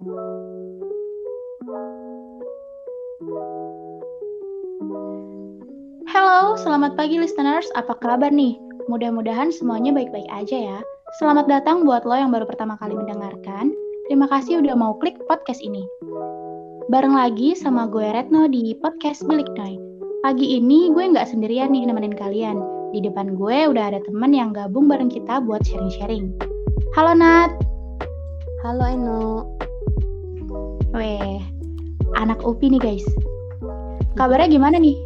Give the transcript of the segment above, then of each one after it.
Halo, selamat pagi listeners. Apa kabar nih? Mudah-mudahan semuanya baik-baik aja ya. Selamat datang buat lo yang baru pertama kali mendengarkan. Terima kasih udah mau klik podcast ini. Bareng lagi sama gue Retno di podcast Bilik Noi. Pagi ini gue nggak sendirian nih nemenin kalian. Di depan gue udah ada temen yang gabung bareng kita buat sharing-sharing. Halo Nat. Halo Eno. Weh, anak UPI nih guys. Kabarnya gimana nih?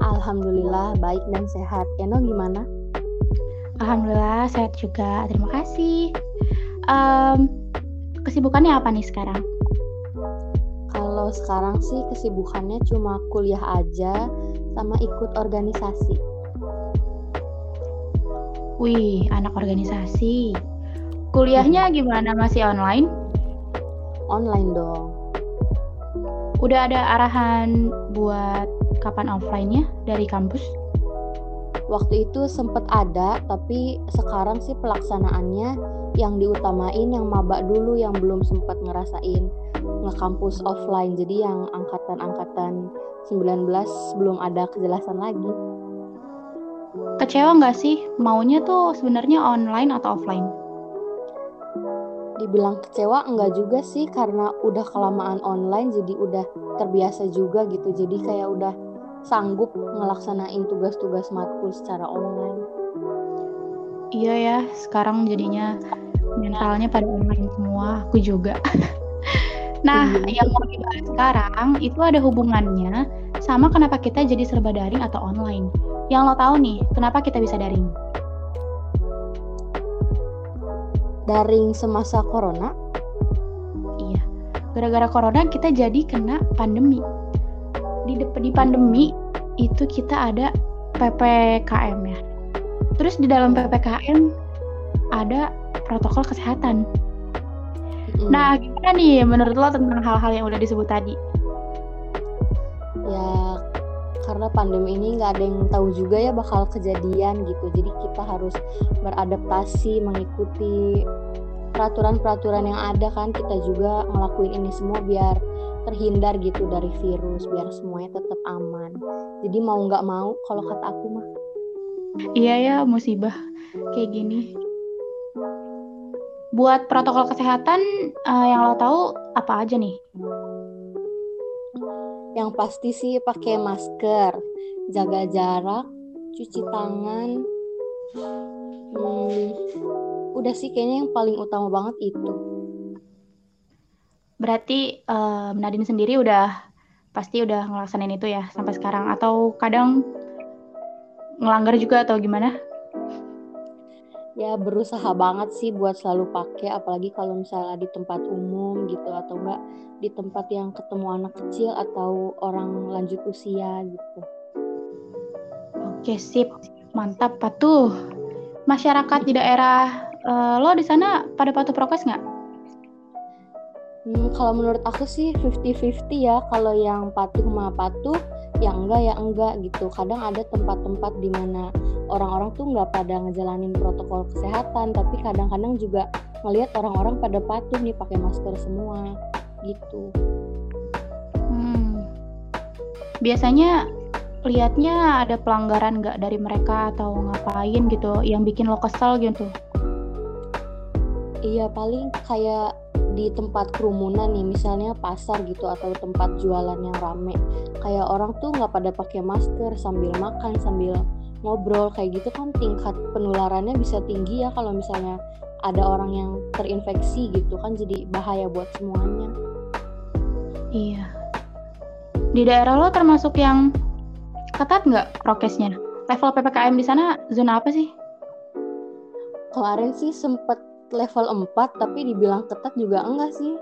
Alhamdulillah baik dan sehat. Eno gimana? Alhamdulillah sehat juga. Terima kasih. Um, kesibukannya apa nih sekarang? Kalau sekarang sih kesibukannya cuma kuliah aja sama ikut organisasi. Wih, anak organisasi. Kuliahnya gimana? Masih online? Online dong. Udah ada arahan buat kapan offline-nya dari kampus? Waktu itu sempat ada, tapi sekarang sih pelaksanaannya yang diutamain yang maba dulu yang belum sempat ngerasain nge-kampus offline. Jadi yang angkatan-angkatan 19 belum ada kejelasan lagi. Kecewa nggak sih? Maunya tuh sebenarnya online atau offline? Dibilang kecewa enggak juga sih karena udah kelamaan online jadi udah terbiasa juga gitu. Jadi kayak udah sanggup ngelaksanain tugas-tugas matkul secara online. Iya ya, sekarang jadinya mentalnya pada online semua, aku juga. nah, iya. yang mau dibahas sekarang itu ada hubungannya sama kenapa kita jadi serba daring atau online. Yang lo tahu nih, kenapa kita bisa daring? Daring semasa corona? Iya, gara-gara corona kita jadi kena pandemi di di pandemi itu kita ada PPKM ya. Terus di dalam PPKM ada protokol kesehatan. Mm. Nah, gimana nih menurut lo tentang hal-hal yang udah disebut tadi? Karena pandemi ini nggak ada yang tahu juga ya bakal kejadian gitu. Jadi kita harus beradaptasi mengikuti peraturan-peraturan yang ada kan. Kita juga ngelakuin ini semua biar terhindar gitu dari virus biar semuanya tetap aman jadi mau nggak mau kalau kata aku mah iya ya musibah kayak gini buat protokol kesehatan uh, yang lo tahu apa aja nih yang pasti sih pakai masker jaga jarak cuci tangan. Hmm, udah sih kayaknya yang paling utama banget itu. Berarti um, Nadine sendiri udah pasti udah ngelaksanain itu ya sampai sekarang? Atau kadang ngelanggar juga atau gimana? Ya berusaha banget sih buat selalu pakai apalagi kalau misalnya di tempat umum gitu atau enggak di tempat yang ketemu anak kecil atau orang lanjut usia gitu. Oke, sip. Mantap, patuh. Masyarakat di daerah uh, lo di sana pada patuh prokes nggak? Hmm, kalau menurut aku sih 50-50 ya. Kalau yang patuh mah patuh, yang enggak ya enggak gitu. Kadang ada tempat-tempat di mana orang-orang tuh nggak pada ngejalanin protokol kesehatan, tapi kadang-kadang juga ngelihat orang-orang pada patuh nih pakai masker semua gitu. Hmm. Biasanya lihatnya ada pelanggaran nggak dari mereka atau ngapain gitu yang bikin lo kesel gitu? Iya paling kayak di tempat kerumunan nih misalnya pasar gitu atau tempat jualan yang rame kayak orang tuh nggak pada pakai masker sambil makan sambil ngobrol kayak gitu kan tingkat penularannya bisa tinggi ya kalau misalnya ada orang yang terinfeksi gitu kan jadi bahaya buat semuanya. Iya. Di daerah lo termasuk yang ketat nggak prokesnya? Level ppkm di sana zona apa sih? Kemarin sih sempet level 4 tapi dibilang ketat juga enggak sih.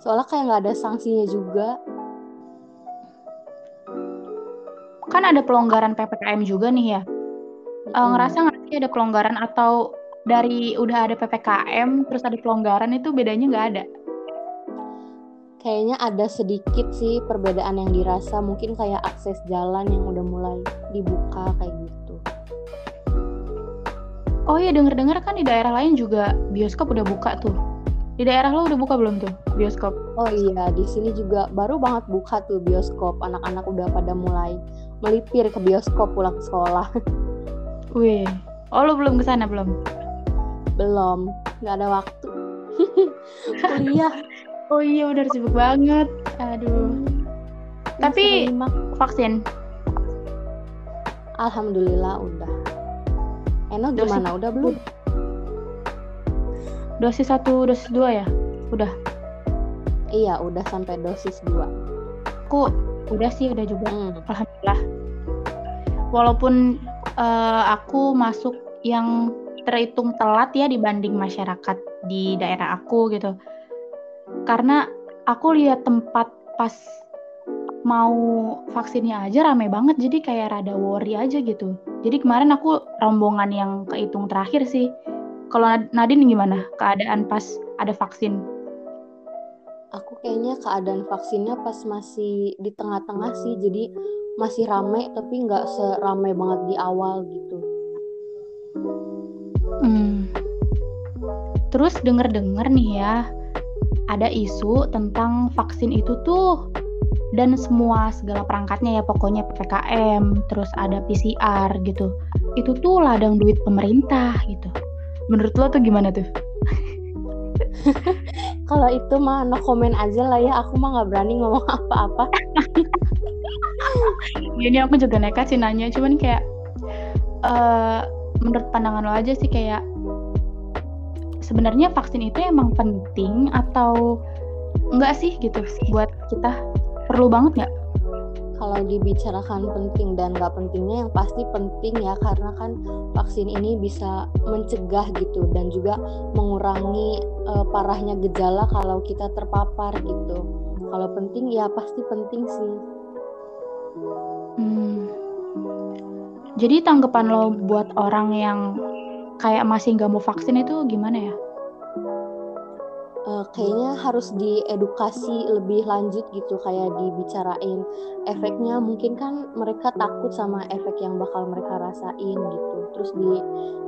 Soalnya kayak nggak ada sanksinya juga kan ada pelonggaran ppkm juga nih ya. Uh, ngerasa nggak sih ada pelonggaran atau dari udah ada ppkm terus ada pelonggaran itu bedanya nggak ada? Kayaknya ada sedikit sih perbedaan yang dirasa. Mungkin kayak akses jalan yang udah mulai dibuka kayak gitu. Oh iya denger-dengar kan di daerah lain juga bioskop udah buka tuh. Di daerah lo udah buka belum tuh bioskop? Oh iya, di sini juga baru banget buka tuh bioskop. Anak-anak udah pada mulai melipir ke bioskop pulang sekolah. Wih, oh lo belum ke sana belum? Belum, nggak ada waktu. Kuliah. oh iya udah sibuk banget. Aduh. Tapi vaksin? Alhamdulillah udah. Eno gimana? Udah belum? Dosis satu, dosis dua ya? Udah. Iya, udah sampai dosis dua. Aku udah sih, udah juga. Hmm. Alhamdulillah. Walaupun uh, aku masuk yang terhitung telat ya dibanding masyarakat di daerah aku gitu. Karena aku lihat tempat pas mau vaksinnya aja rame banget jadi kayak rada worry aja gitu jadi kemarin aku rombongan yang kehitung terakhir sih kalau Nadine gimana? Keadaan pas ada vaksin? Aku kayaknya keadaan vaksinnya pas masih di tengah-tengah sih jadi masih rame tapi nggak seramai banget di awal gitu. Hmm. terus denger-denger nih ya ada isu tentang vaksin itu tuh dan semua segala perangkatnya ya pokoknya PPKM terus ada PCR gitu. Itu tuh ladang duit pemerintah gitu menurut lo tuh gimana tuh kalau itu mah no komen aja lah ya. Aku mah nggak berani ngomong apa-apa. Ini aku juga nekat sih nanya cuman kayak uh, menurut pandangan lo aja sih kayak sebenarnya vaksin itu emang penting atau enggak sih gitu buat kita? Perlu banget nggak? Kalau dibicarakan penting dan nggak pentingnya yang pasti penting ya karena kan vaksin ini bisa mencegah gitu dan juga mengurangi uh, parahnya gejala kalau kita terpapar gitu. Kalau penting ya pasti penting sih. Hmm. Jadi tanggapan lo buat orang yang kayak masih nggak mau vaksin itu gimana ya? Kayaknya harus diedukasi lebih lanjut gitu kayak dibicarain efeknya. Mungkin kan mereka takut sama efek yang bakal mereka rasain gitu. Terus di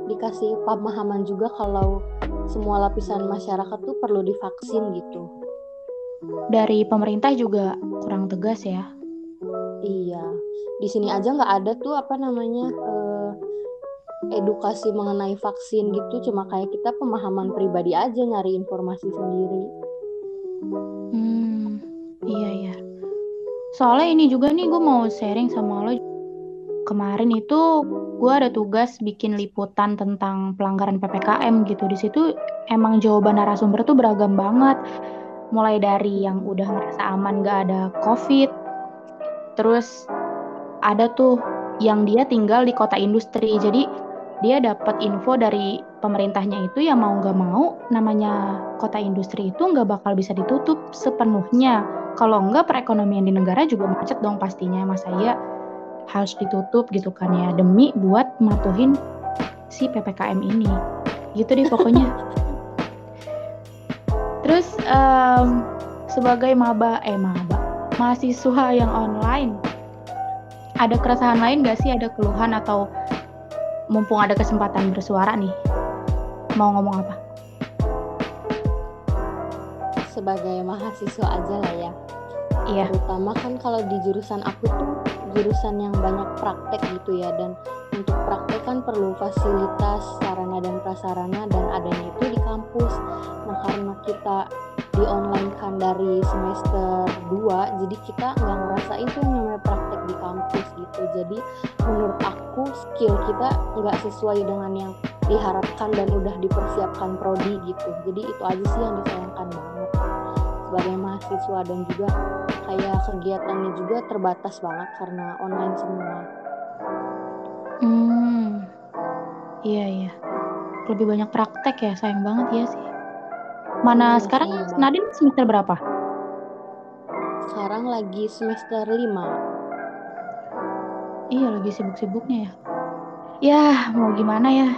dikasih pemahaman juga kalau semua lapisan masyarakat tuh perlu divaksin gitu. Dari pemerintah juga kurang tegas ya. Iya. Di sini aja nggak ada tuh apa namanya uh, edukasi mengenai vaksin gitu cuma kayak kita pemahaman pribadi aja nyari informasi sendiri. Hmm iya iya. Soalnya ini juga nih gue mau sharing sama lo. Kemarin itu gue ada tugas bikin liputan tentang pelanggaran ppkm gitu. Di situ emang jawaban narasumber tuh beragam banget. Mulai dari yang udah ngerasa aman gak ada covid terus ada tuh yang dia tinggal di kota industri. Jadi dia dapat info dari pemerintahnya itu ya mau nggak mau namanya kota industri itu nggak bakal bisa ditutup sepenuhnya. Kalau nggak perekonomian di negara juga macet dong pastinya. Mas saya harus ditutup gitu kan ya demi buat matuhin si ppkm ini. Gitu deh pokoknya. Terus um, sebagai maba eh maba mahasiswa yang online ada keresahan lain gak sih? Ada keluhan atau mumpung ada kesempatan bersuara nih, mau ngomong apa? Sebagai mahasiswa aja lah ya. Iya. Terutama kan kalau di jurusan aku tuh jurusan yang banyak praktek gitu ya dan untuk praktek kan perlu fasilitas sarana dan prasarana dan adanya itu di kampus. Nah karena kita di online kan dari semester 2 jadi kita nggak ngerasain tuh namanya praktek di kampus gitu. Jadi menurut aku skill kita nggak sesuai dengan yang diharapkan dan udah dipersiapkan prodi gitu. Jadi itu aja sih yang disayangkan banget. Sebagai mahasiswa dan juga kayak kegiatannya juga terbatas banget karena online semua. Hmm. Iya iya. Lebih banyak praktek ya sayang banget ya sih mana sekarang? Nadine semester berapa? Sekarang lagi semester 5 Iya lagi sibuk-sibuknya ya. Ya mau gimana ya.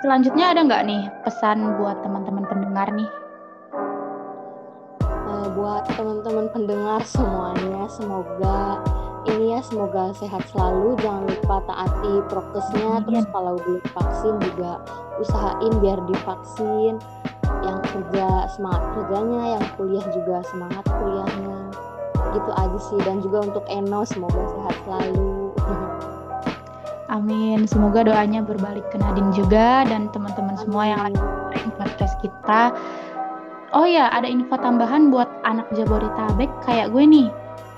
Selanjutnya ada nggak nih pesan buat teman-teman pendengar nih? Uh, buat teman-teman pendengar semuanya semoga ini ya semoga sehat selalu. Jangan lupa taati prokesnya. Terus kalau belum vaksin juga usahain biar divaksin yang kerja semangat kerjanya yang kuliah juga semangat kuliahnya gitu aja sih dan juga untuk Eno semoga sehat selalu Amin. Semoga doanya berbalik ke Nadine juga dan teman-teman semua yang lagi dengerin podcast kita. Oh ya, ada info tambahan buat anak Jabodetabek kayak gue nih.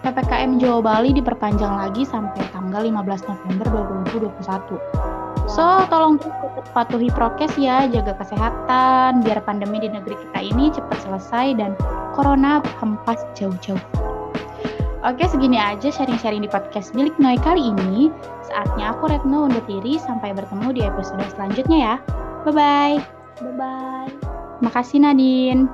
PPKM Jawa Bali diperpanjang lagi sampai tanggal 15 November 2021. So, tolong tetap patuhi prokes ya, jaga kesehatan, biar pandemi di negeri kita ini cepat selesai dan corona hempas jauh-jauh. Oke, segini aja sharing-sharing di podcast milik Noi kali ini. Saatnya aku Retno undur diri sampai bertemu di episode selanjutnya ya. Bye-bye. bye bye Makasih Nadine.